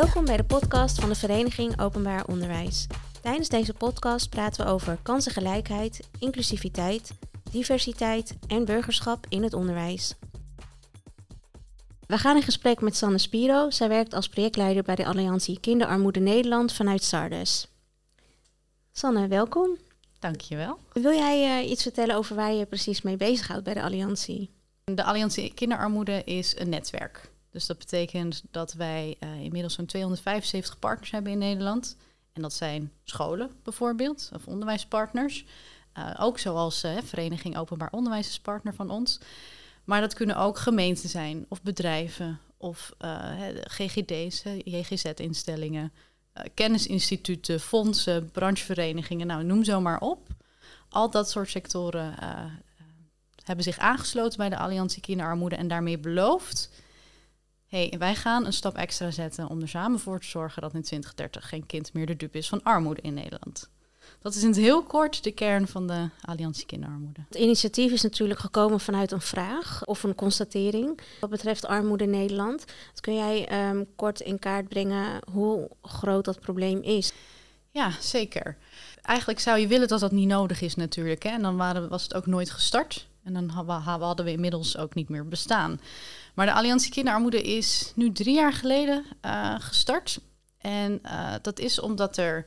Welkom bij de podcast van de Vereniging Openbaar Onderwijs. Tijdens deze podcast praten we over kansengelijkheid, inclusiviteit, diversiteit en burgerschap in het onderwijs. We gaan in gesprek met Sanne Spiro. Zij werkt als projectleider bij de Alliantie Kinderarmoede Nederland vanuit Sardes. Sanne, welkom. Dankjewel. Wil jij uh, iets vertellen over waar je precies mee bezighoudt bij de Alliantie? De Alliantie Kinderarmoede is een netwerk. Dus dat betekent dat wij uh, inmiddels zo'n 275 partners hebben in Nederland. En dat zijn scholen bijvoorbeeld, of onderwijspartners. Uh, ook zoals uh, Vereniging Openbaar Onderwijs is partner van ons. Maar dat kunnen ook gemeenten zijn, of bedrijven, of GGD's, JGZ-instellingen, kennisinstituten, fondsen, brancheverenigingen, nou noem zo maar op. Al dat soort sectoren hebben zich aangesloten bij de Alliantie Kinderarmoede en daarmee beloofd hey, wij gaan een stap extra zetten om er samen voor te zorgen dat in 2030 geen kind meer de dupe is van armoede in Nederland. Dat is in het heel kort de kern van de Alliantie Kinderarmoede. Het initiatief is natuurlijk gekomen vanuit een vraag of een constatering wat betreft armoede in Nederland. kun jij um, kort in kaart brengen hoe groot dat probleem is? Ja, zeker. Eigenlijk zou je willen dat dat niet nodig is natuurlijk. Hè? En dan waren, was het ook nooit gestart. En dan hadden we inmiddels ook niet meer bestaan. Maar de Alliantie Kinderarmoede is nu drie jaar geleden uh, gestart. En uh, dat is omdat er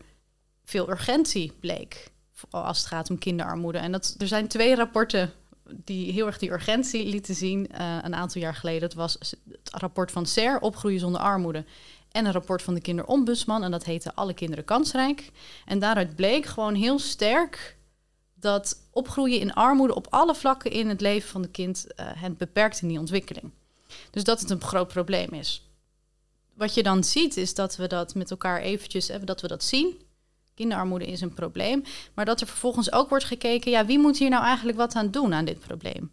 veel urgentie bleek als het gaat om kinderarmoede. En dat, er zijn twee rapporten die heel erg die urgentie lieten zien uh, een aantal jaar geleden. Dat was het rapport van SER, Opgroeien zonder armoede. En een rapport van de kinderombudsman. En dat heette Alle kinderen kansrijk. En daaruit bleek gewoon heel sterk dat opgroeien in armoede op alle vlakken in het leven van het kind uh, beperkt in die ontwikkeling. Dus dat het een groot probleem is. Wat je dan ziet is dat we dat met elkaar eventjes, hebben, dat we dat zien. Kinderarmoede is een probleem. Maar dat er vervolgens ook wordt gekeken, ja, wie moet hier nou eigenlijk wat aan doen aan dit probleem?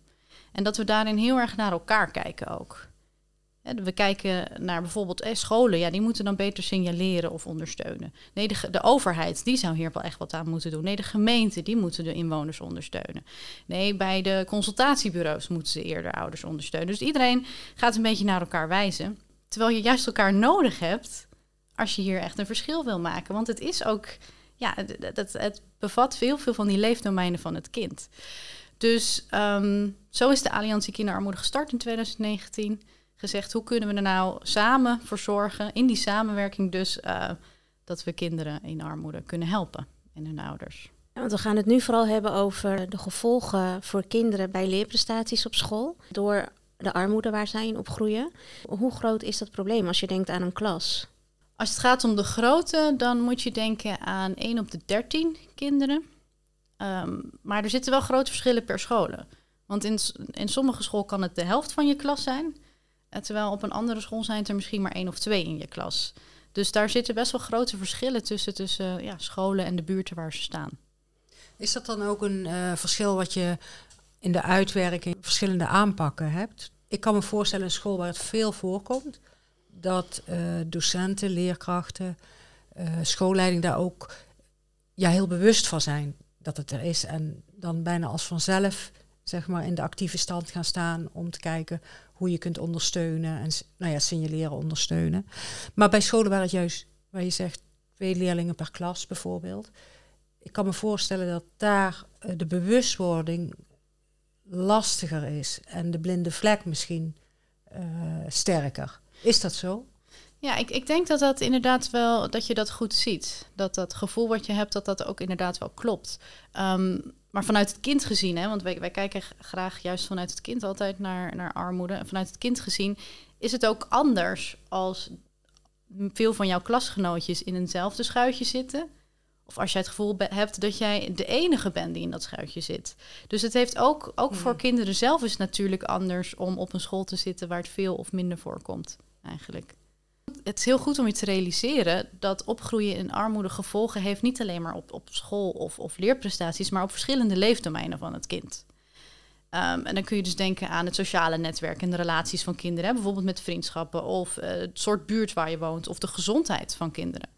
En dat we daarin heel erg naar elkaar kijken ook. We kijken naar bijvoorbeeld eh, scholen, ja, die moeten dan beter signaleren of ondersteunen. Nee, de, de, overheid, die zou hier wel echt wat aan moeten doen. Nee, de gemeente, die moeten de inwoners ondersteunen. Nee, bij de consultatiebureaus moeten ze eerder ouders ondersteunen. Dus iedereen gaat een beetje naar elkaar wijzen. Terwijl je juist elkaar nodig hebt als je hier echt een verschil wil maken. Want het is ook, ja, het, het, bevat veel, veel van die leefdomeinen van het kind. Dus um, zo is de Alliantie Kinderarmoede gestart in 2019 gezegd, hoe kunnen we er nou samen voor zorgen, in die samenwerking dus, uh, dat we kinderen in armoede kunnen helpen en hun ouders. Ja, want we gaan het nu vooral hebben over de gevolgen voor kinderen bij leerprestaties op school, door de armoede waar zij in opgroeien. Hoe groot is dat probleem als je denkt aan een klas? Als het gaat om de grootte, dan moet je denken aan 1 op de 13 kinderen. Um, maar er zitten wel grote verschillen per scholen. Want in, in sommige scholen kan het de helft van je klas zijn. Eh, terwijl op een andere school zijn er misschien maar één of twee in je klas. Dus daar zitten best wel grote verschillen tussen, tussen ja, scholen en de buurten waar ze staan. Is dat dan ook een uh, verschil wat je in de uitwerking verschillende aanpakken hebt? Ik kan me voorstellen een school waar het veel voorkomt, dat uh, docenten, leerkrachten, uh, schoolleiding daar ook ja, heel bewust van zijn dat het er is. En dan bijna als vanzelf zeg maar, in de actieve stand gaan staan om te kijken hoe je kunt ondersteunen en nou ja, signaleren ondersteunen. Maar bij scholen waar het juist, waar je zegt twee leerlingen per klas bijvoorbeeld, ik kan me voorstellen dat daar uh, de bewustwording lastiger is en de blinde vlek misschien uh, sterker. Is dat zo? Ja, ik, ik denk dat dat inderdaad wel, dat je dat goed ziet. Dat dat gevoel wat je hebt, dat dat ook inderdaad wel klopt. Um, maar vanuit het kind gezien, hè, want wij, wij kijken graag juist vanuit het kind altijd naar, naar armoede. En vanuit het kind gezien is het ook anders als veel van jouw klasgenootjes in eenzelfde schuitje zitten. Of als jij het gevoel hebt dat jij de enige bent die in dat schuitje zit. Dus het heeft ook, ook voor hmm. kinderen zelf is natuurlijk anders om op een school te zitten waar het veel of minder voorkomt, eigenlijk het is heel goed om je te realiseren dat opgroeien in armoede gevolgen heeft niet alleen maar op, op school of, of leerprestaties, maar op verschillende leefdomeinen van het kind. Um, en dan kun je dus denken aan het sociale netwerk en de relaties van kinderen, bijvoorbeeld met vriendschappen of uh, het soort buurt waar je woont of de gezondheid van kinderen.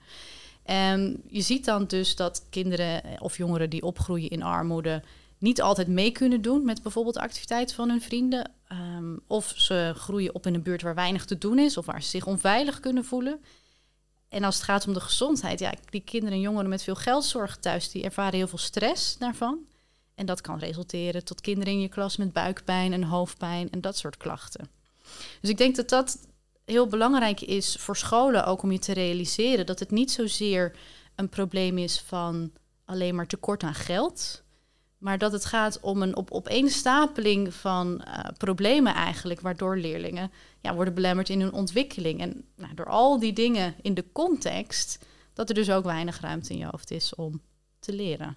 En je ziet dan dus dat kinderen of jongeren die opgroeien in armoede niet altijd mee kunnen doen met bijvoorbeeld activiteiten van hun vrienden. Um, of ze groeien op in een buurt waar weinig te doen is of waar ze zich onveilig kunnen voelen. En als het gaat om de gezondheid, ja, die kinderen en jongeren met veel geldzorg thuis, die ervaren heel veel stress daarvan. En dat kan resulteren tot kinderen in je klas met buikpijn en hoofdpijn en dat soort klachten. Dus ik denk dat dat heel belangrijk is voor scholen ook om je te realiseren dat het niet zozeer een probleem is van alleen maar tekort aan geld, maar dat het gaat om een op, opeenstapeling van uh, problemen eigenlijk, waardoor leerlingen ja, worden belemmerd in hun ontwikkeling. En nou, door al die dingen in de context, dat er dus ook weinig ruimte in je hoofd is om te leren.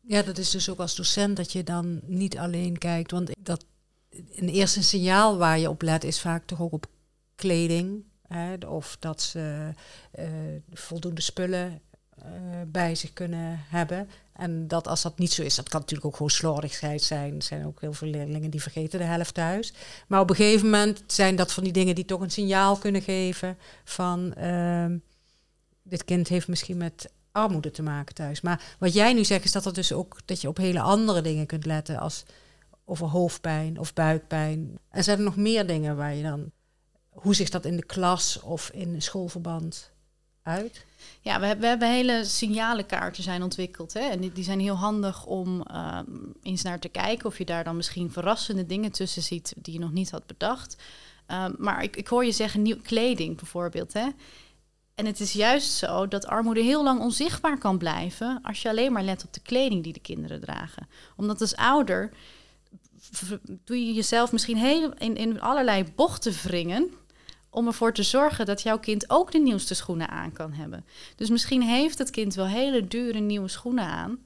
Ja, dat is dus ook als docent dat je dan niet alleen kijkt, want dat een eerste signaal waar je op let is vaak toch ook op kleding. Hè, of dat ze uh, voldoende spullen uh, bij zich kunnen hebben. En dat als dat niet zo is, dat kan natuurlijk ook gewoon slordigheid zijn. Er zijn ook heel veel leerlingen die vergeten de helft thuis. Maar op een gegeven moment zijn dat van die dingen die toch een signaal kunnen geven van uh, dit kind heeft misschien met armoede te maken thuis. Maar wat jij nu zegt is dat er dus ook dat je op hele andere dingen kunt letten als over hoofdpijn of buikpijn. En zijn er nog meer dingen waar je dan hoe zich dat in de klas of in schoolverband uit? Ja, we, we hebben hele signalenkaarten zijn ontwikkeld. Hè? En die, zijn heel handig om um, eens naar te kijken of je daar dan misschien verrassende dingen tussen ziet die je nog niet had bedacht. Um, maar ik, ik hoor je zeggen nieuw kleding bijvoorbeeld. Hè? En het is juist zo dat armoede heel lang onzichtbaar kan blijven als je alleen maar let op de kleding die de kinderen dragen. Omdat als ouder doe je jezelf misschien heel in, in allerlei bochten wringen om ervoor te zorgen dat jouw kind ook de nieuwste schoenen aan kan hebben. Dus misschien heeft het kind wel hele dure nieuwe schoenen aan,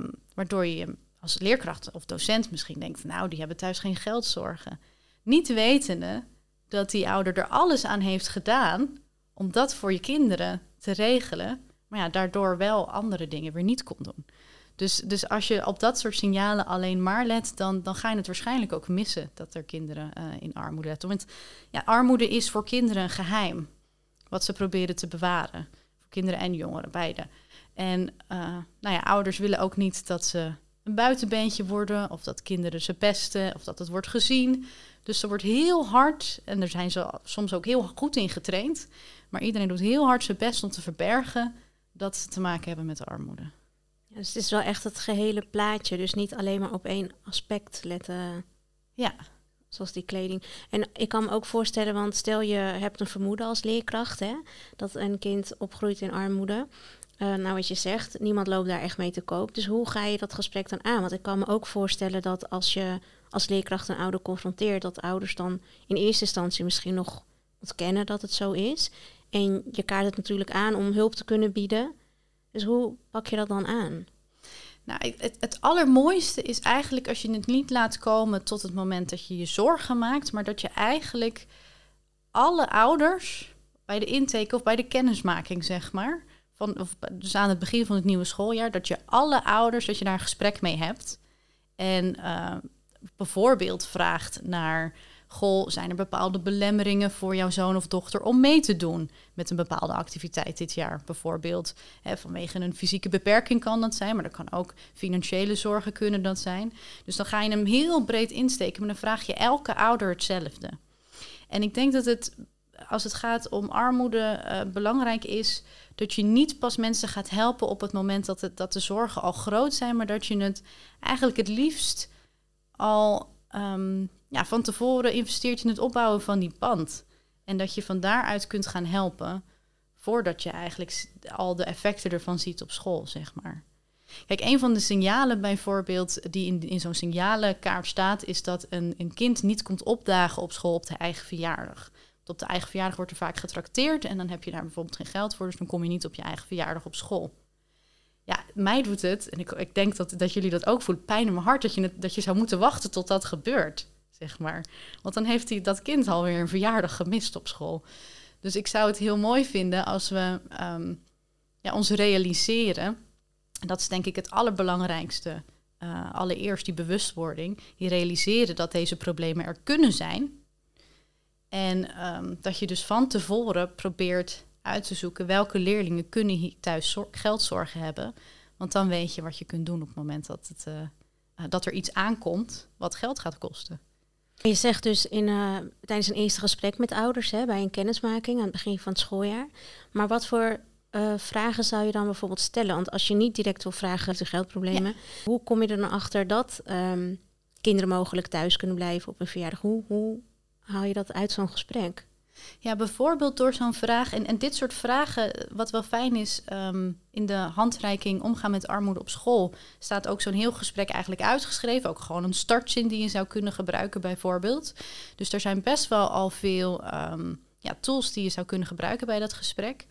um, waardoor je als leerkracht of docent misschien denkt nou, die hebben thuis geen geldzorgen. Niet wetende dat die ouder er alles aan heeft gedaan om dat voor je kinderen te regelen, maar ja, daardoor wel andere dingen weer niet kon doen. Dus, dus als je op dat soort signalen alleen maar let, dan, dan ga je het waarschijnlijk ook missen dat er kinderen uh, in armoede letten. Want ja, armoede is voor kinderen een geheim, wat ze proberen te bewaren. Voor kinderen en jongeren, beide. En uh, nou ja, ouders willen ook niet dat ze een buitenbeentje worden, of dat kinderen ze pesten, of dat het wordt gezien. Dus er wordt heel hard, en daar zijn ze soms ook heel goed in getraind, maar iedereen doet heel hard zijn best om te verbergen dat ze te maken hebben met armoede. Dus het is wel echt het gehele plaatje. Dus niet alleen maar op één aspect letten. Ja. Zoals die kleding. En ik kan me ook voorstellen, want stel je hebt een vermoeden als leerkracht, hè, dat een kind opgroeit in armoede. Uh, nou, wat je zegt, niemand loopt daar echt mee te koop. Dus hoe ga je dat gesprek dan aan? Want ik kan me ook voorstellen dat als je als leerkracht een ouder confronteert, dat ouders dan in eerste instantie misschien nog ontkennen dat het zo is. En je kaart het natuurlijk aan om hulp te kunnen bieden. Dus hoe pak je dat dan aan? Nou, het, het, allermooiste is eigenlijk als je het niet laat komen tot het moment dat je je zorgen maakt, maar dat je eigenlijk alle ouders bij de intake of bij de kennismaking, zeg maar, van, of dus aan het begin van het nieuwe schooljaar, dat je alle ouders, dat je daar een gesprek mee hebt. En uh, bijvoorbeeld vraagt naar Goh, zijn er bepaalde belemmeringen voor jouw zoon of dochter om mee te doen met een bepaalde activiteit dit jaar? Bijvoorbeeld hè, vanwege een fysieke beperking kan dat zijn, maar er kan ook financiële zorgen kunnen dat zijn. Dus dan ga je hem heel breed insteken, maar dan vraag je elke ouder hetzelfde. En ik denk dat het, als het gaat om armoede, uh, belangrijk is dat je niet pas mensen gaat helpen op het moment dat, het, dat de zorgen al groot zijn, maar dat je het eigenlijk het liefst al um, ja, van tevoren investeert je in het opbouwen van die pand. En dat je van daaruit kunt gaan helpen voordat je eigenlijk al de effecten ervan ziet op school, zeg maar. Kijk, een van de signalen bijvoorbeeld die in, in zo'n signalenkaart staat, is dat een, een kind niet komt opdagen op school op de eigen verjaardag. op de eigen verjaardag wordt er vaak getrakteerd en dan heb je daar bijvoorbeeld geen geld voor, dus dan kom je niet op je eigen verjaardag op school. Ja, mij doet het, en ik, ik denk dat, dat jullie dat ook voelen, pijn in mijn hart dat je, dat je zou moeten wachten tot dat gebeurt zeg maar. Want dan heeft hij dat kind alweer een verjaardag gemist op school. Dus ik zou het heel mooi vinden als we um, ja, ons realiseren. En dat is denk ik het allerbelangrijkste. Uh, allereerst die bewustwording. Die realiseren dat deze problemen er kunnen zijn. En um, dat je dus van tevoren probeert uit te zoeken welke leerlingen kunnen hier thuis geldzorgen hebben. Want dan weet je wat je kunt doen op het moment dat, het, uh, dat er iets aankomt wat geld gaat kosten. Je zegt dus in, uh, tijdens een eerste gesprek met ouders, hè, bij een kennismaking aan het begin van het schooljaar. Maar wat voor uh, vragen zou je dan bijvoorbeeld stellen? Want als je niet direct wil vragen over geldproblemen, hoe kom je er dan achter dat um, kinderen mogelijk thuis kunnen blijven op een verjaardag? Hoe, hoe haal je dat uit zo'n gesprek? Ja, bijvoorbeeld door zo'n vraag. En, en dit soort vragen, wat wel fijn is, um, in de handreiking omgaan met armoede op school, staat ook zo'n heel gesprek eigenlijk uitgeschreven. Ook gewoon een startzin die je zou kunnen gebruiken, bijvoorbeeld. Dus er zijn best wel al veel um, ja, tools die je zou kunnen gebruiken bij dat gesprek.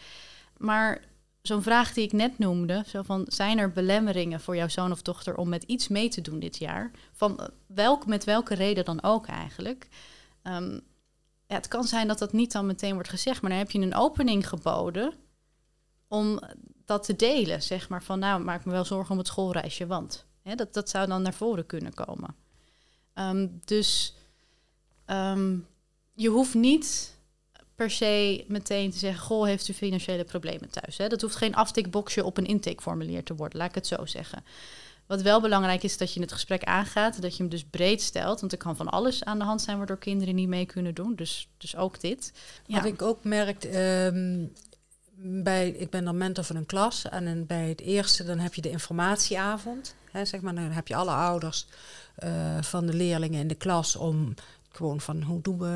Maar zo'n vraag die ik net noemde, zo van zijn er belemmeringen voor jouw zoon of dochter om met iets mee te doen dit jaar? Van eh, welk, met welke reden dan ook eigenlijk. Um, ja, het kan zijn dat dat niet dan meteen wordt gezegd, maar dan heb je een opening geboden om dat te delen. Zeg maar van, nou, maak me wel zorgen om het schoolreisje, want hè, dat, dat zou dan naar voren kunnen komen. Um, dus um, je hoeft niet per se meteen te zeggen: Goh, heeft u financiële problemen thuis? Hè? Dat hoeft geen aftikboxje op een intakeformulier te worden, laat ik het zo zeggen. Wat wel belangrijk is, dat je het gesprek aangaat, dat je hem dus breed stelt. Want er kan van alles aan de hand zijn waardoor kinderen niet mee kunnen doen. Dus, dus ook dit. Wat ik ook merk, um, bij, ik ben dan mentor van een klas. En bij het eerste dan heb je de informatieavond. Hè, zeg maar, dan heb je alle ouders uh, van de leerlingen in de klas om gewoon van hoe doen we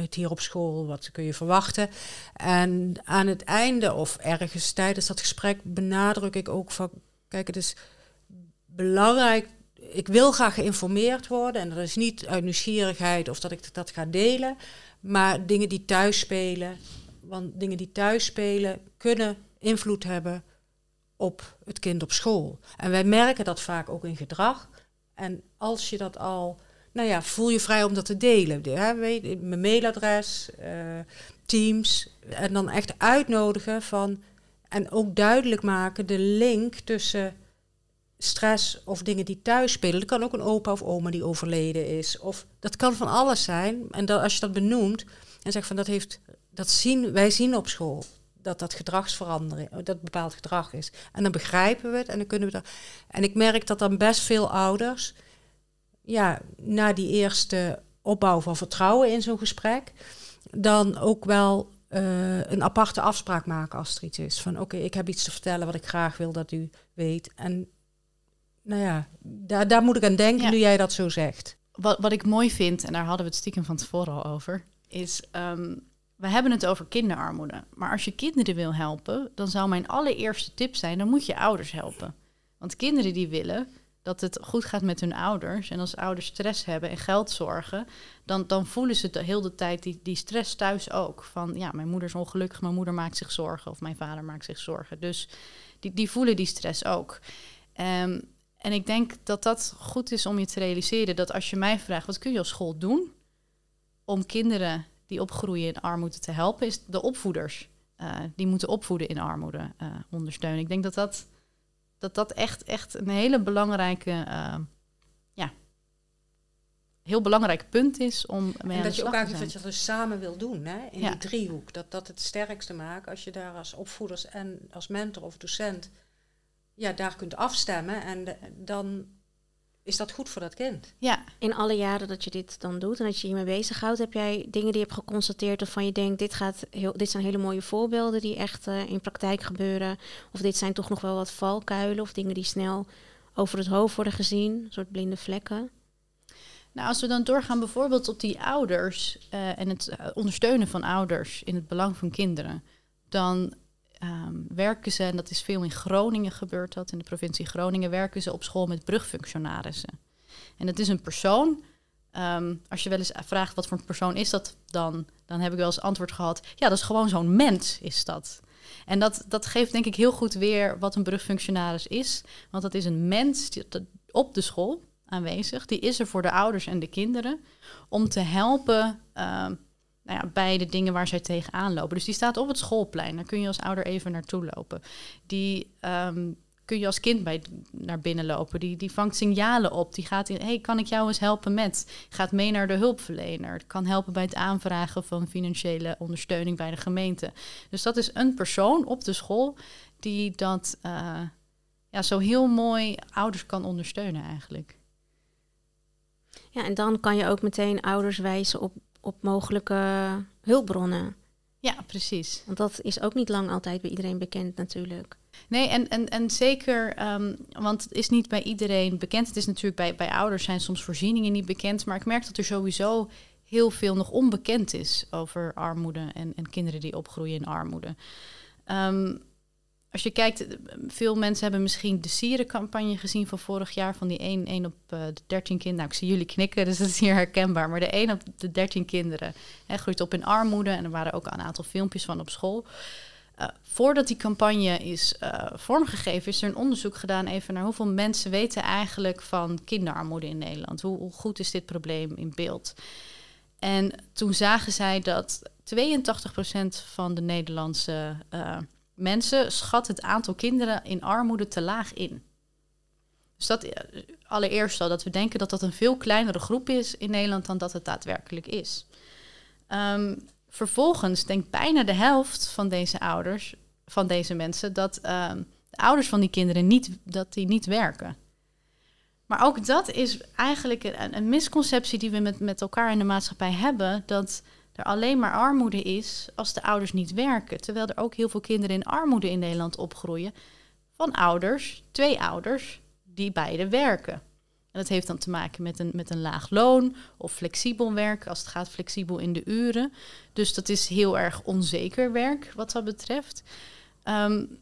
het hier op school, wat kun je verwachten. En aan het einde of ergens tijdens dat gesprek benadruk ik ook van, kijk, het is belangrijk. Ik wil graag geïnformeerd worden en dat is niet uit nieuwsgierigheid of dat ik dat ga delen, maar dingen die thuis spelen. Want dingen die thuis spelen kunnen invloed hebben op het kind op school. En wij merken dat vaak ook in gedrag. En als je dat al, nou ja, voel je vrij om dat te delen. Mijn mailadres, uh, Teams. En dan echt uitnodigen van. En ook duidelijk maken de link tussen stress of dingen die thuis spelen. Dat kan ook een opa of oma die overleden is. Of dat kan van alles zijn. En dat, als je dat benoemt en zegt van dat heeft, dat zien wij zien op school. Dat dat gedragsverandering, dat bepaald gedrag is. En dan begrijpen we het en dan kunnen we dat. En ik merk dat dan best veel ouders, ja, na die eerste opbouw van vertrouwen in zo'n gesprek, dan ook wel uh, een aparte afspraak maken als er iets is. Van oké, ik heb iets te vertellen wat ik graag wil dat u weet. En nou ja, daar, daar moet ik aan denken nu jij dat zo zegt. Wat, wat ik mooi vind, en daar hadden we het stiekem van tevoren al over, is um, we hebben het over kinderarmoede. Maar als je kinderen wil helpen, dan zou mijn allereerste tip zijn, dan moet je ouders helpen. Want kinderen die willen dat het goed gaat met hun ouders. En als ouders stress hebben en geld zorgen, dan, dan voelen ze de heel de tijd die, die stress thuis ook. Van ja, mijn moeder is ongelukkig, mijn moeder maakt zich zorgen of mijn vader maakt zich zorgen. Dus die, die voelen die stress ook. Um, en ik denk dat dat goed is om je te realiseren dat als je mij vraagt, wat kun je op school doen om kinderen die opgroeien in armoede te helpen, is de opvoeders uh, die moeten opvoeden in armoede uh, ondersteunen. Ik denk dat dat, dat, dat echt, echt een hele belangrijke, uh, ja, heel belangrijk punt is om mee en dat je ook eigenlijk dat je dat dus samen wil doen, hè? in ja. die driehoek. Dat dat het sterkste maakt als je daar als opvoeders en als mentor of docent ja, daar kunt afstemmen. En dan is dat goed voor dat kind. Ja. In alle jaren dat je dit dan doet en dat je hiermee bezighoudt, heb jij dingen die je hebt geconstateerd waarvan je denkt, dit, gaat heel, dit zijn hele mooie voorbeelden die echt uh, in praktijk gebeuren. Of dit zijn toch nog wel wat valkuilen of dingen die snel over het hoofd worden gezien, een soort blinde vlekken. Nou, als we dan doorgaan bijvoorbeeld op die ouders uh, en het uh, ondersteunen van ouders in het belang van kinderen, dan um, werken ze, en dat is veel in Groningen gebeurd dat, in de provincie Groningen, werken ze op school met brugfunctionarissen. En dat is een persoon. Um, als je wel eens vraagt wat voor een persoon is dat dan, dan heb ik wel eens antwoord gehad. Ja, dat is gewoon zo'n mens, is dat. En dat, dat geeft denk ik heel goed weer wat een brugfunctionaris is. Want dat is een mens die, op de school aanwezig. Die is er voor de ouders en de kinderen om te helpen um, nou ja, bij de dingen waar zij tegenaan lopen. Dus die staat op het schoolplein. Daar kun je als ouder even naartoe lopen. Die um, kun je als kind bij naar binnen lopen. Die, die vangt signalen op. Die gaat in, hey, kan ik jou eens helpen met? Gaat mee naar de hulpverlener. Kan helpen bij het aanvragen van financiële ondersteuning bij de gemeente. Dus dat is een persoon op de school die dat uh, ja, zo heel mooi ouders kan ondersteunen eigenlijk. Ja, en dan kan je ook meteen ouders wijzen op, op mogelijke hulpbronnen. Ja, precies. Want dat is ook niet lang altijd bij iedereen bekend natuurlijk. Nee, en, en, en zeker, ehm, want het is niet bij iedereen bekend. Het is natuurlijk bij, bij ouders zijn soms voorzieningen niet bekend. Maar ik merk dat er sowieso heel veel nog onbekend is over armoede en, en kinderen die opgroeien in armoede. Ehm, als je kijkt, veel mensen hebben misschien de sierencampagne gezien van vorig jaar, van die 1, 1 op uh, de 13 kinderen. Nou, ik zie jullie knikken, dus dat is hier herkenbaar. Maar de 1 op de 13 kinderen hè, groeit op in armoede. En er waren ook een aantal filmpjes van op school. Uh, voordat die campagne is vormgegeven, is er een onderzoek gedaan even naar hoeveel mensen weten eigenlijk van kinderarmoede in Nederland. Hoe, hoe goed is dit probleem in beeld? En toen zagen zij dat 82% van de Nederlandse mensen schat het aantal kinderen in armoede te laag in. Dus dat allereerst al dat we denken dat dat een veel kleinere groep is in Nederland dan dat het daadwerkelijk is. Um, vervolgens denkt bijna de helft van deze ouders, van deze mensen, dat um, de ouders van die kinderen niet, dat die niet werken. Maar ook dat is eigenlijk een, een, misconceptie die we met, met elkaar in de maatschappij hebben. Dat er alleen maar armoede is als de ouders niet werken. Terwijl er ook heel veel kinderen in armoede in Nederland opgroeien. Van ouders, twee ouders, die beide werken. En dat heeft dan te maken met een, met een laag loon of flexibel werk, als het gaat flexibel in de uren. Dus dat is heel erg onzeker werk wat dat betreft. Um,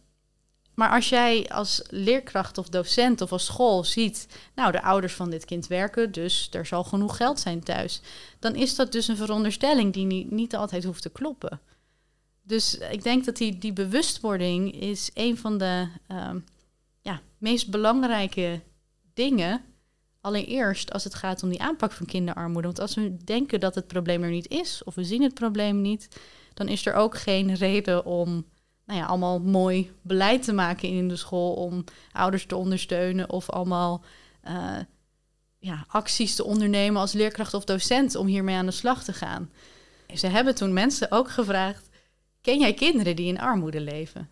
maar als jij als leerkracht of docent of als school ziet, nou, de ouders van dit kind werken, dus er zal genoeg geld zijn thuis, dan is dat dus een veronderstelling die niet, altijd hoeft te kloppen. Dus ik denk dat die, die bewustwording is een van de um, ja, meest belangrijke dingen. Allereerst als het gaat om die aanpak van kinderarmoede. Want als we denken dat het probleem er niet is, of we zien het probleem niet, dan is er ook geen reden om nou ja, allemaal mooi beleid te maken in de school om ouders te ondersteunen of allemaal uh, ja, acties te ondernemen als leerkracht of docent om hiermee aan de slag te gaan. Ze hebben toen mensen ook gevraagd: ken jij kinderen die in armoede leven?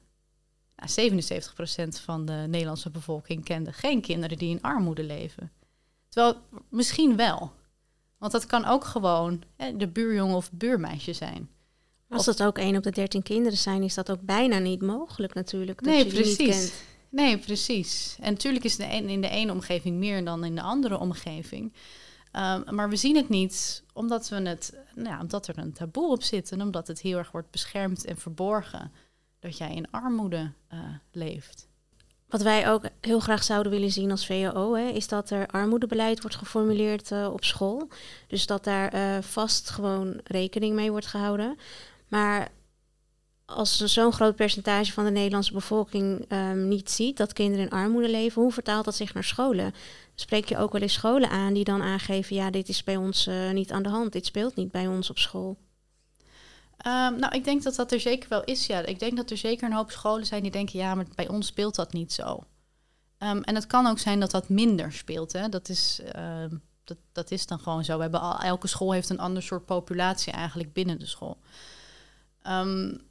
Nou, 77% van de Nederlandse bevolking kende geen kinderen die in armoede leven. Terwijl misschien wel. Want dat kan ook gewoon hè, de buurjongen of buurmeisje zijn. Als dat ook één op de dertien kinderen zijn, is dat ook bijna niet mogelijk natuurlijk. Dat nee, je precies. Niet kent. Nee, precies. En natuurlijk is het in de ene omgeving meer dan in de andere omgeving. Um, maar we zien het niet omdat, we het, nou ja, omdat er een taboe op zit en omdat het heel erg wordt beschermd en verborgen dat jij in armoede uh, leeft. Wat wij ook heel graag zouden willen zien als VO, hè, is dat er armoedebeleid wordt geformuleerd uh, op school. Dus dat daar uh, vast gewoon rekening mee wordt gehouden. Maar als zo'n groot percentage van de Nederlandse bevolking um, niet ziet dat kinderen in armoede leven, hoe vertaalt dat zich naar scholen? Spreek je ook wel eens scholen aan die dan aangeven, ja, dit is bij ons uh, niet aan de hand, dit speelt niet bij ons op school? Um, nou, ik denk dat dat er zeker wel is, ja. Ik denk dat er zeker een hoop scholen zijn die denken, ja, maar bij ons speelt dat niet zo. Um, en het kan ook zijn dat dat minder speelt, hè. Dat is, dat, dat is dan gewoon zo. We hebben al, elke school heeft een ander soort populatie eigenlijk binnen de school. Um,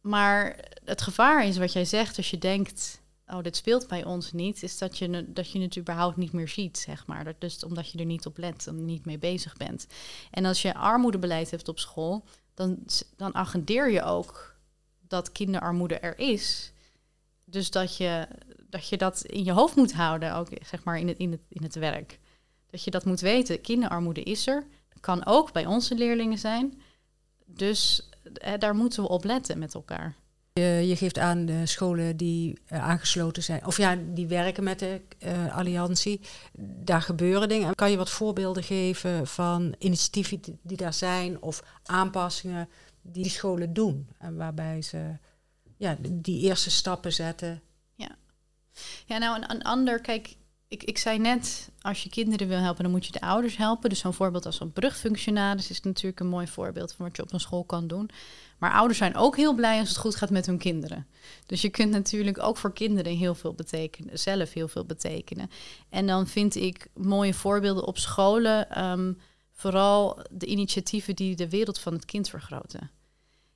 maar het gevaar is wat jij zegt als je denkt, oh, dit speelt bij ons niet, is dat je, dat je het überhaupt niet meer ziet, zeg maar. Dus omdat je er niet op let en niet mee bezig bent. En als je armoedebeleid hebt op school, dan, dan agendeer je ook dat kinderarmoede er is. Dus dat je, dat je dat in je hoofd moet houden, ook zeg maar in het, in, het, in het werk. Dat je dat moet weten. Kinderarmoede is er. Kan ook bij onze leerlingen zijn. Dus daar moeten we op letten met elkaar. Je, je geeft aan de scholen die uh, aangesloten zijn, of ja, die werken met de uh, alliantie. Daar gebeuren dingen. Kan je wat voorbeelden geven van initiatieven die, daar zijn of aanpassingen die, die scholen doen? En waarbij ze ja, die eerste stappen zetten. Ja, ja nou een, een ander, kijk, ik, ik zei net, als je kinderen wil helpen, dan moet je de ouders helpen. Dus zo'n voorbeeld als een brugfunctionaris is natuurlijk een mooi voorbeeld van wat je op een school kan doen. Maar ouders zijn ook heel blij als het goed gaat met hun kinderen. Dus je kunt natuurlijk ook voor kinderen heel veel betekenen, zelf heel veel betekenen. En dan vind ik mooie voorbeelden op scholen, um, vooral de initiatieven die de wereld van het kind vergroten.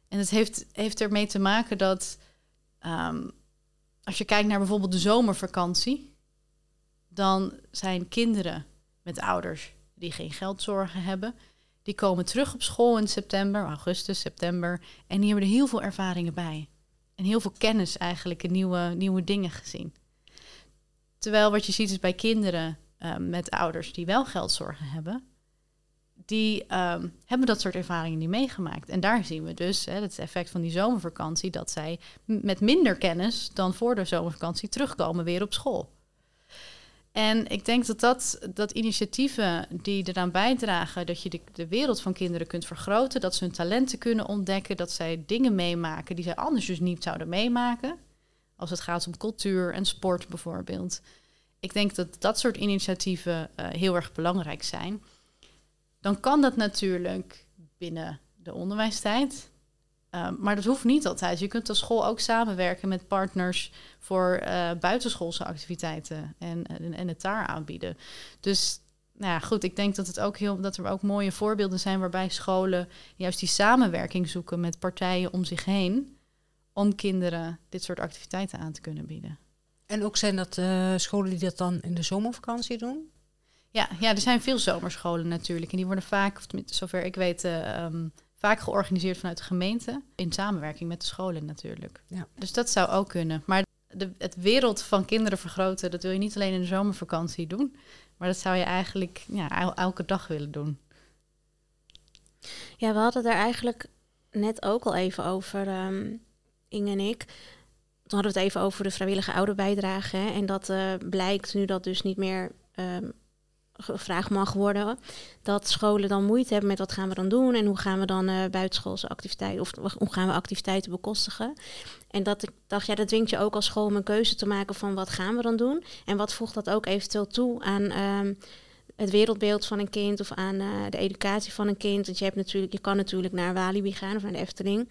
En het heeft, heeft ermee te maken dat um, als je kijkt naar bijvoorbeeld de zomervakantie dan zijn kinderen met ouders die geen geldzorgen hebben, die komen terug op school in september, augustus, september. En die hebben er heel veel ervaringen bij. En heel veel kennis eigenlijk en nieuwe, nieuwe dingen gezien. Terwijl wat je ziet is bij kinderen uh, met ouders die wel geldzorgen hebben, die um, hebben dat soort ervaringen niet meegemaakt. En daar zien we dus hè, het effect van die zomervakantie, dat zij met minder kennis dan voor de zomervakantie terugkomen weer op school. En ik denk dat, dat, dat initiatieven die eraan bijdragen dat je de, de wereld van kinderen kunt vergroten, dat ze hun talenten kunnen ontdekken, dat zij dingen meemaken die zij anders dus niet zouden meemaken, als het gaat om cultuur en sport bijvoorbeeld. Ik denk dat dat soort initiatieven uh, heel erg belangrijk zijn dan kan dat natuurlijk binnen de onderwijstijd. Uh, maar dat hoeft niet altijd. Je kunt als school ook samenwerken met partners voor uh, buitenschoolse activiteiten en, en, en, het daar aanbieden. Dus nou ja, goed, ik denk dat, het ook heel, dat er ook mooie voorbeelden zijn waarbij scholen juist die samenwerking zoeken met partijen om zich heen. Om kinderen dit soort activiteiten aan te kunnen bieden. En ook zijn dat uh, scholen die dat dan in de zomervakantie doen? Ja, ja, er zijn veel zomerscholen natuurlijk. En die worden vaak, of zover ik weet, uh, um, vaak georganiseerd vanuit de gemeente. In samenwerking met de scholen natuurlijk. Ja. Dus dat zou ook kunnen. Maar de, het wereld van kinderen vergroten, dat wil je niet alleen in de zomervakantie doen. Maar dat zou je eigenlijk ja, elke dag willen doen. Ja, we hadden daar eigenlijk net ook al even over, um, Inge en ik. Toen hadden we het even over de vrijwillige ouderbijdrage. Hè, en dat uh, blijkt nu dat dus niet meer um, gevraagd mag worden. Dat scholen dan moeite hebben met wat gaan we dan doen en hoe gaan we dan uh, buitenschoolse activiteiten of hoe gaan we activiteiten bekostigen. En dat ik dacht, ja, dat dwingt je ook als school om een keuze te maken van wat gaan we dan doen en wat voegt dat ook eventueel toe aan um, het wereldbeeld van een kind of aan uh, de educatie van een kind. Want je, hebt natuurlijk, je kan natuurlijk naar Walibi gaan of naar de Efteling.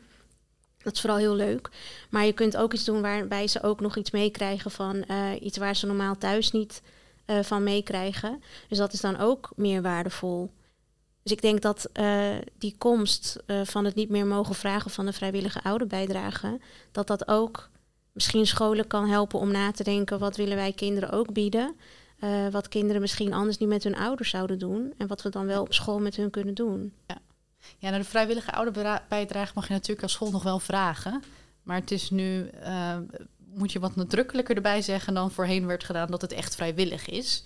Dat is vooral heel leuk. Maar je kunt ook iets doen waarbij ze ook nog iets meekrijgen van uh, iets waar ze normaal thuis niet uh, van meekrijgen. Dus dat is dan ook meer waardevol. Dus ik denk dat uh, die komst uh, van het niet meer mogen vragen van de vrijwillige ouderbijdrage, dat dat ook misschien scholen kan helpen om na te denken wat willen wij kinderen ook bieden. wat kinderen misschien anders niet met hun ouders zouden doen. En wat we dan wel op school met hun kunnen doen. Ja, ja naar de vrijwillige ouderbijdrage mag je natuurlijk als school nog wel vragen. Maar het is nu moet je wat nadrukkelijker erbij zeggen dan voorheen werd gedaan dat het echt vrijwillig is.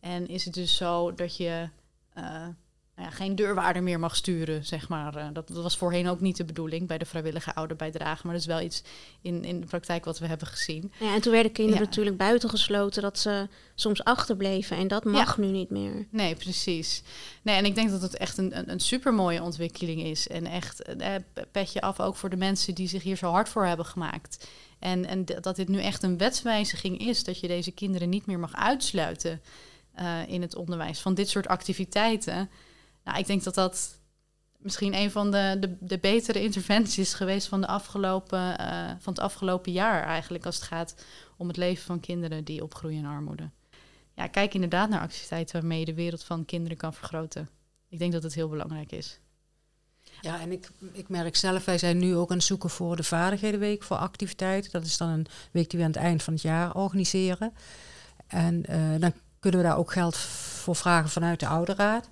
En is het dus zo dat je uh, nou ja, geen deurwaarder meer mag sturen, zeg maar. Uh, dat, was voorheen ook niet de bedoeling bij de vrijwillige ouderbijdrage. Maar dat is wel iets in, in de praktijk wat we hebben gezien. Ja, en toen werden kinderen ja. natuurlijk buitengesloten dat ze soms achterbleven. En dat mag ja. nu niet meer. Nee, precies. Nee, en ik denk dat het echt een, een, een supermooie ontwikkeling is. En echt eh, petje af ook voor de mensen die zich hier zo hard voor hebben gemaakt. En, en dat dit nu echt een wetswijziging is, dat je deze kinderen niet meer mag uitsluiten uh, in het onderwijs van dit soort activiteiten. Nou, ik denk dat dat misschien een van de, de, de betere interventies is geweest van, de afgelopen, uh, van het afgelopen jaar eigenlijk, als het gaat om het leven van kinderen die opgroeien in armoede. Ja, kijk inderdaad naar activiteiten waarmee je de wereld van kinderen kan vergroten. Ik denk dat het heel belangrijk is. Ja, en ik, ik merk zelf, wij zijn nu ook aan het zoeken voor de Vaardighedenweek voor activiteiten. Dat is dan een week die we aan het eind van het jaar organiseren. En uh, dan kunnen we daar ook geld voor vragen vanuit de ouderraad.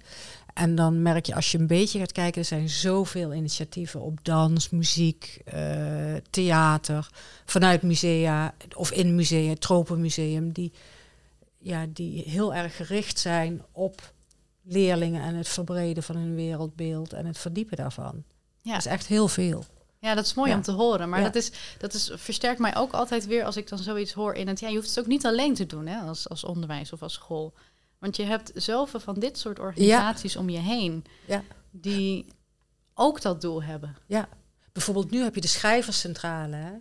En dan merk je, als je een beetje gaat kijken, er zijn zoveel initiatieven op dans, muziek, uh, theater, vanuit musea of in musea, Tropenmuseum, die, ja, die heel erg gericht zijn op leerlingen en het verbreden van hun wereldbeeld en het verdiepen daarvan. Ja. Dat is echt heel veel. Ja, dat is mooi ja. om te horen. Maar ja. dat, is, dat is, versterkt mij ook altijd weer als ik dan zoiets hoor in het... Ja, je hoeft het ook niet alleen te doen hè, als, als onderwijs of als school. Want je hebt zoveel van dit soort organisaties om je heen... die ook dat doel hebben. Ja, bijvoorbeeld nu heb je de schrijverscentrale. Hè?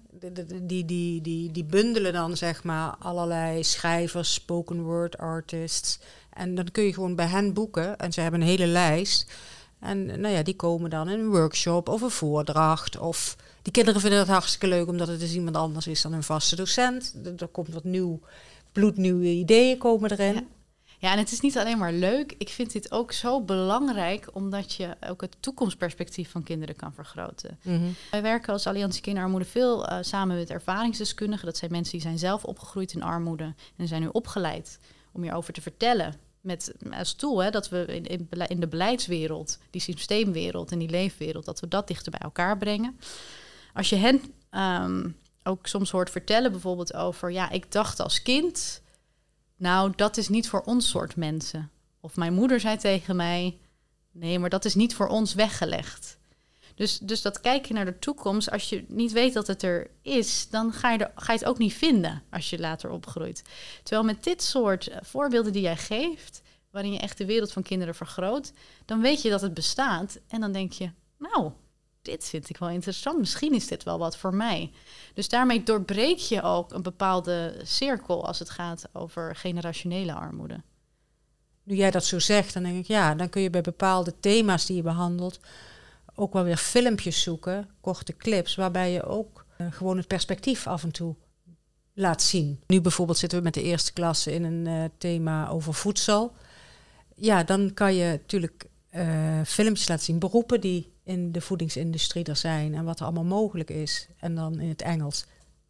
Die, die, die, die bundelen dan zeg maar allerlei schrijvers, spoken word artists... En dan kun je gewoon bij hen boeken. En ze hebben een hele lijst. En nou ja, die komen dan in een workshop of een voordracht. Of die kinderen vinden het hartstikke leuk omdat het dus iemand anders is dan hun vaste docent. Er komt wat nieuw, bloednieuwe ideeën komen erin. Ja. Ja, en het is niet alleen maar leuk. Ik vind dit ook zo belangrijk, omdat je ook het toekomstperspectief van kinderen kan vergroten. Mm -hmm. Wij werken als Alliantie Kinderarmoede veel uh, samen met ervaringsdeskundigen. Dat zijn mensen die zijn zelf opgegroeid in armoede en zijn nu opgeleid om hierover te vertellen met als doel hè, dat we in, in de beleidswereld, die systeemwereld en die leefwereld, dat we dat dichter bij elkaar brengen. Als je hen ehm, ook soms hoort vertellen, bijvoorbeeld over, ja, ik dacht als kind, nou, dat is niet voor ons soort mensen. Of mijn moeder zei tegen mij, nee, maar dat is niet voor ons weggelegd. Dus, dus dat kijken naar de toekomst, als je niet weet dat het er is, dan ga je, er, ga je het ook niet vinden als je later opgroeit. Terwijl met dit soort eh, voorbeelden die jij geeft, waarin je echt de wereld van kinderen vergroot, dan weet je dat het bestaat en dan denk je, nou, dit vind ik wel interessant. Misschien is dit wel wat voor mij. Dus daarmee doorbreek je ook een bepaalde cirkel als het gaat over generationele armoede. Nu jij dat zo zegt, dan denk ik ja, dan kun je bij bepaalde thema's die je behandelt ook wel weer filmpjes zoeken, korte clips, waarbij je ook uh, gewoon het perspectief af en toe laat zien. Nu bijvoorbeeld zitten we met de eerste klasse in een uh, thema over voedsel. Ja, dan kan je natuurlijk uh, filmpjes laten zien, beroepen die in de voedingsindustrie er zijn en wat er allemaal mogelijk is. En dan in het Engels.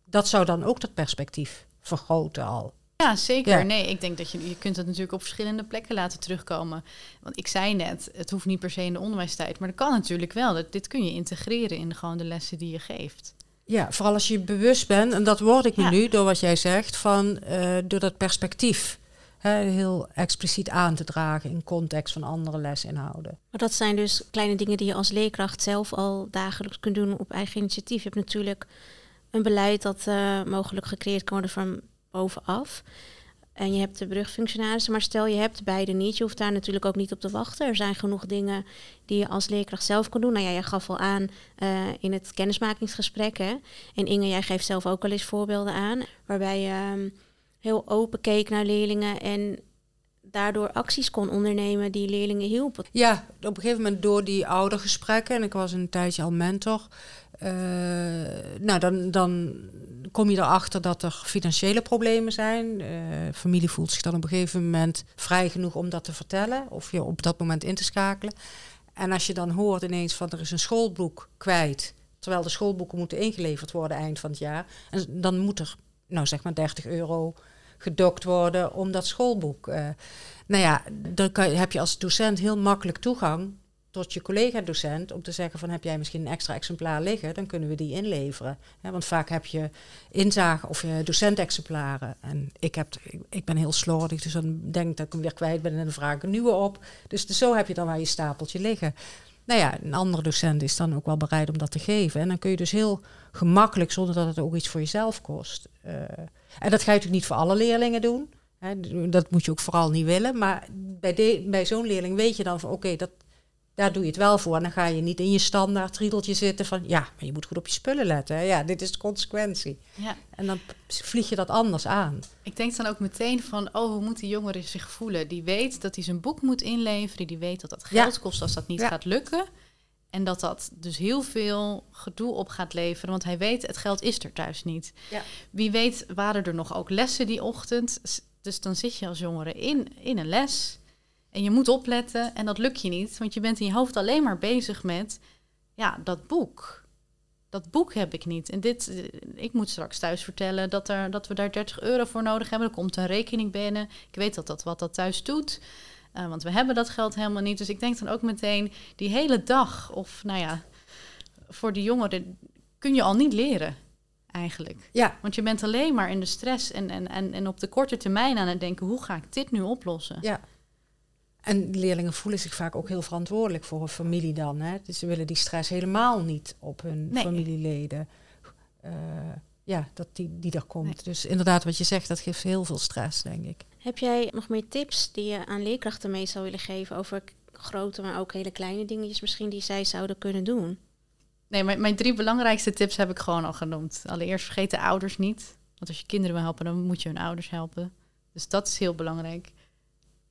Dat zou dan ook dat perspectief vergroten al. Ja, zeker. Nee, ik denk dat je, je kunt het natuurlijk op verschillende plekken laten terugkomen. Want ik zei net, het hoeft niet per se in de onderwijstijd, maar dat kan natuurlijk wel. Dat, dit kun je integreren in gewoon de lessen die je geeft. Ja, vooral als je bewust bent, en dat word ik me nu door wat jij zegt, van uh, door dat perspectief hè, heel expliciet aan te dragen in context van andere lesinhouden. Maar dat zijn dus kleine dingen die je als leerkracht zelf al dagelijks kunt doen op eigen initiatief. Je hebt natuurlijk een beleid dat uh, mogelijk gecreëerd kan worden van bovenaf. En je hebt de brugfunctionarissen, maar stel je hebt beide niet, je hoeft daar natuurlijk ook niet op te wachten. Er zijn genoeg dingen die je als leerkracht zelf kan doen. Nou ja, jij gaf al aan uh, in het kennismakingsgesprek. Hè? En Inge, jij geeft zelf ook al eens voorbeelden aan, waarbij je um, heel open keek naar leerlingen en daardoor acties kon ondernemen die leerlingen hielpen. Ja, op een gegeven moment door die oudergesprekken, en ik was een tijdje al mentor, uh, nou dan, dan kom je erachter dat er financiële problemen zijn. Uh, familie voelt zich dan op een gegeven moment vrij genoeg om dat te vertellen of je op dat moment in te schakelen. En als je dan hoort ineens van er is een schoolboek kwijt, terwijl de schoolboeken moeten ingeleverd worden eind van het jaar, en dan moet er, nou zeg maar 30 euro gedokt worden om dat schoolboek. Uh, nou ja, dan kan, heb je als docent heel makkelijk toegang tot je collega-docent om te zeggen van heb jij misschien een extra exemplaar liggen, dan kunnen we die inleveren. want vaak heb je inzage of je docentexemplaren. En ik, heb, ik, ben heel slordig, dus dan denk ik dat ik hem weer kwijt ben en dan vraag ik een nieuwe op. Dus, zo heb je dan waar je stapeltje liggen. Nou ja, een andere docent is dan ook wel bereid om dat te geven. En dan kun je dus heel gemakkelijk, zonder dat het ook iets voor jezelf kost. Uh, en dat ga je natuurlijk niet voor alle leerlingen doen. Dat moet je ook vooral niet willen. Maar bij, bij zo'n leerling weet je dan van oké, dat, daar doe je het wel voor. En dan ga je niet in je standaard riedeltje zitten van ja, maar je moet goed op je spullen letten. Hè? Ja, dit is de consequentie. Ja. En dan vlieg je dat anders aan. Ik denk dan ook meteen van, oh, hoe moet die jongere zich voelen? Die weet dat hij zijn boek moet inleveren. Die weet dat dat geld kost als dat niet gaat lukken. En dat dat dus heel veel gedoe op gaat leveren. Want hij weet, het geld is er thuis niet. Ja. Wie weet waren er nog ook lessen die ochtend. Dus dan zit je als jongere in, in een les. En je moet opletten en dat lukt je niet. Want je bent in je hoofd alleen maar bezig met... Ja, dat boek. Dat boek heb ik niet. En dit, eh, ik moet straks thuis vertellen dat, er, dat we daar 30 euro voor nodig hebben. Er komt een rekening binnen. Ik weet dat dat wat dat thuis doet. Uh, want we hebben dat geld helemaal niet. Dus ik denk dan ook meteen, die hele dag, of nou ja, voor die jongeren kun je al niet leren. Eigenlijk. Ja. Want je bent alleen maar in de stress en, en, en, en op de korte termijn aan het denken: hoe ga ik dit nu oplossen? Ja. En leerlingen voelen zich vaak ook heel verantwoordelijk voor hun familie dan. Hè? Dus ze willen die stress helemaal niet op hun familieleden. Uh, ja, dat die, die er komt. Dus inderdaad, wat je zegt, dat geeft heel veel stress, denk ik. Heb jij nog meer tips die je aan leerkrachten mee zou willen geven over grote, maar ook hele kleine dingetjes misschien die zij zouden kunnen doen? Nee, mijn, mijn drie belangrijkste tips heb ik gewoon al genoemd. Allereerst vergeet de ouders niet. Want als je kinderen wil helpen, dan moet je hun ouders helpen. Dus dat is heel belangrijk.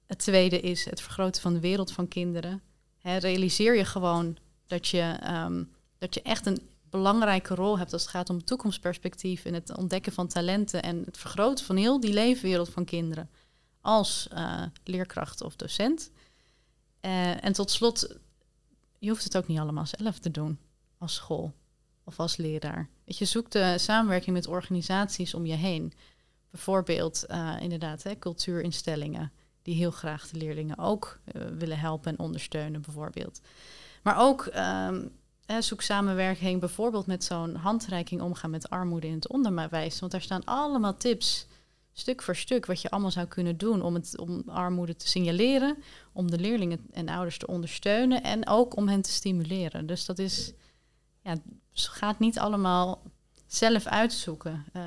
Het tweede is het vergroten van de wereld van kinderen. realiseer je gewoon dat je, um, dat je echt een belangrijke rol hebt als het gaat om toekomstperspectief en het ontdekken van talenten en het vergroten van heel die leefwereld van kinderen als uh, leerkracht of docent. Uh, en tot slot, je hoeft het ook niet allemaal zelf te doen als school of als leraar. Je, zoek de samenwerking met organisaties om je heen. Bijvoorbeeld, uh, inderdaad, hè, cultuurinstellingen die heel graag de leerlingen ook eh, willen helpen en ondersteunen, bijvoorbeeld. Maar ook ehm, zoek samenwerking bijvoorbeeld met zo'n handreiking omgaan met armoede in het onderwijs. Want daar staan allemaal tips, stuk voor stuk, wat je allemaal zou kunnen doen om, het, om armoede te signaleren, om de leerlingen en ouders te ondersteunen en ook om hen te stimuleren. Dus dat is, ja, gaat niet allemaal zelf uitzoeken. Uh,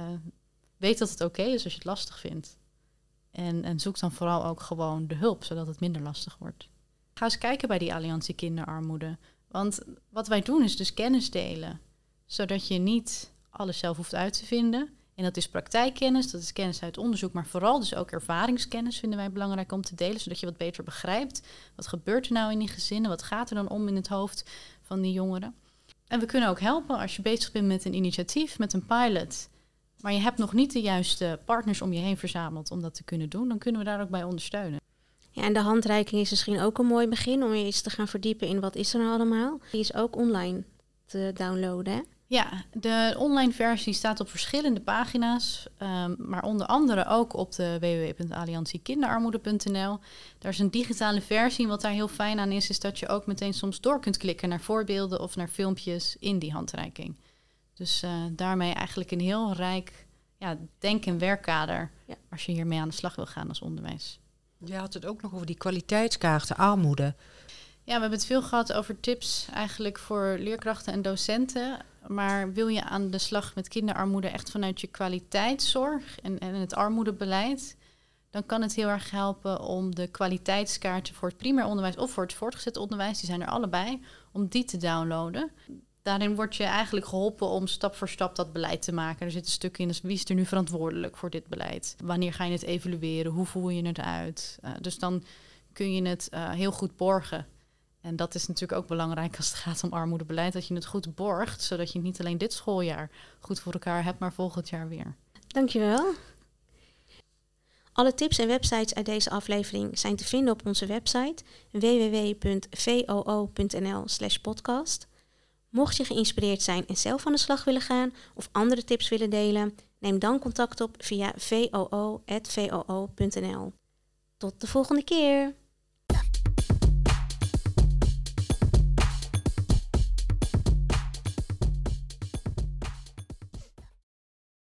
weet dat het oké is als je het lastig vindt. En, en zoek dan vooral ook gewoon de hulp, zodat het minder lastig wordt. Ga eens kijken bij die Alliantie Kinderarmoede. Want wat wij doen is dus kennis delen. Zodat je niet alles zelf hoeft uit te vinden. En dat is praktijkkennis, dat is kennis uit onderzoek, maar vooral dus ook ervaringskennis vinden wij belangrijk om te delen, zodat je wat beter begrijpt. Wat gebeurt er nou in die gezinnen? Wat gaat er dan om in het hoofd van die jongeren? En we kunnen ook helpen als je bezig bent met een initiatief, met een pilot, maar je hebt nog niet de juiste partners om je heen verzameld om dat te kunnen doen, dan kunnen we daar ook bij ondersteunen. Ja, en de handreiking is misschien ook een mooi begin om je eens te gaan verdiepen in wat is er nou allemaal. Die is ook online te downloaden. Hè? Ja, de online versie staat op verschillende pagina's, um, maar onder andere ook op de www.alliantiekinderarmoede.nl. Daar is een digitale versie. Wat daar heel fijn aan is, is dat je ook meteen soms door kunt klikken naar voorbeelden of naar filmpjes in die handreiking. Dus uh, daarmee eigenlijk een heel rijk ja, denk- en werkkader ja. als je hiermee aan de slag wil gaan als onderwijs. Je had het ook nog over die kwaliteitskaarten, armoede. Ja, we hebben het veel gehad over tips eigenlijk voor leerkrachten en docenten. Maar wil je aan de slag met kinderarmoede echt vanuit je kwaliteitszorg en, en het armoedebeleid, dan kan het heel erg helpen om de kwaliteitskaarten voor het primair onderwijs of voor het voortgezet onderwijs, die zijn er allebei, om die te downloaden. Daarin word je eigenlijk geholpen om stap voor stap dat beleid te maken. Er zit een stuk in, dus wie is er nu verantwoordelijk voor dit beleid? Wanneer ga je het evalueren? Hoe voer je het uit? Uh, dus dan kun je het uh, heel goed borgen. En dat is natuurlijk ook belangrijk als het gaat om armoedebeleid, dat je het goed borgt, zodat je niet alleen dit schooljaar goed voor elkaar hebt, maar volgend jaar weer. Dankjewel. Alle tips en websites uit deze aflevering zijn te vinden op onze website www.voo.nl/podcast. Mocht je geïnspireerd zijn en zelf aan de slag willen gaan of andere tips willen delen, neem dan contact op via voo.voo.nl. Tot de volgende keer!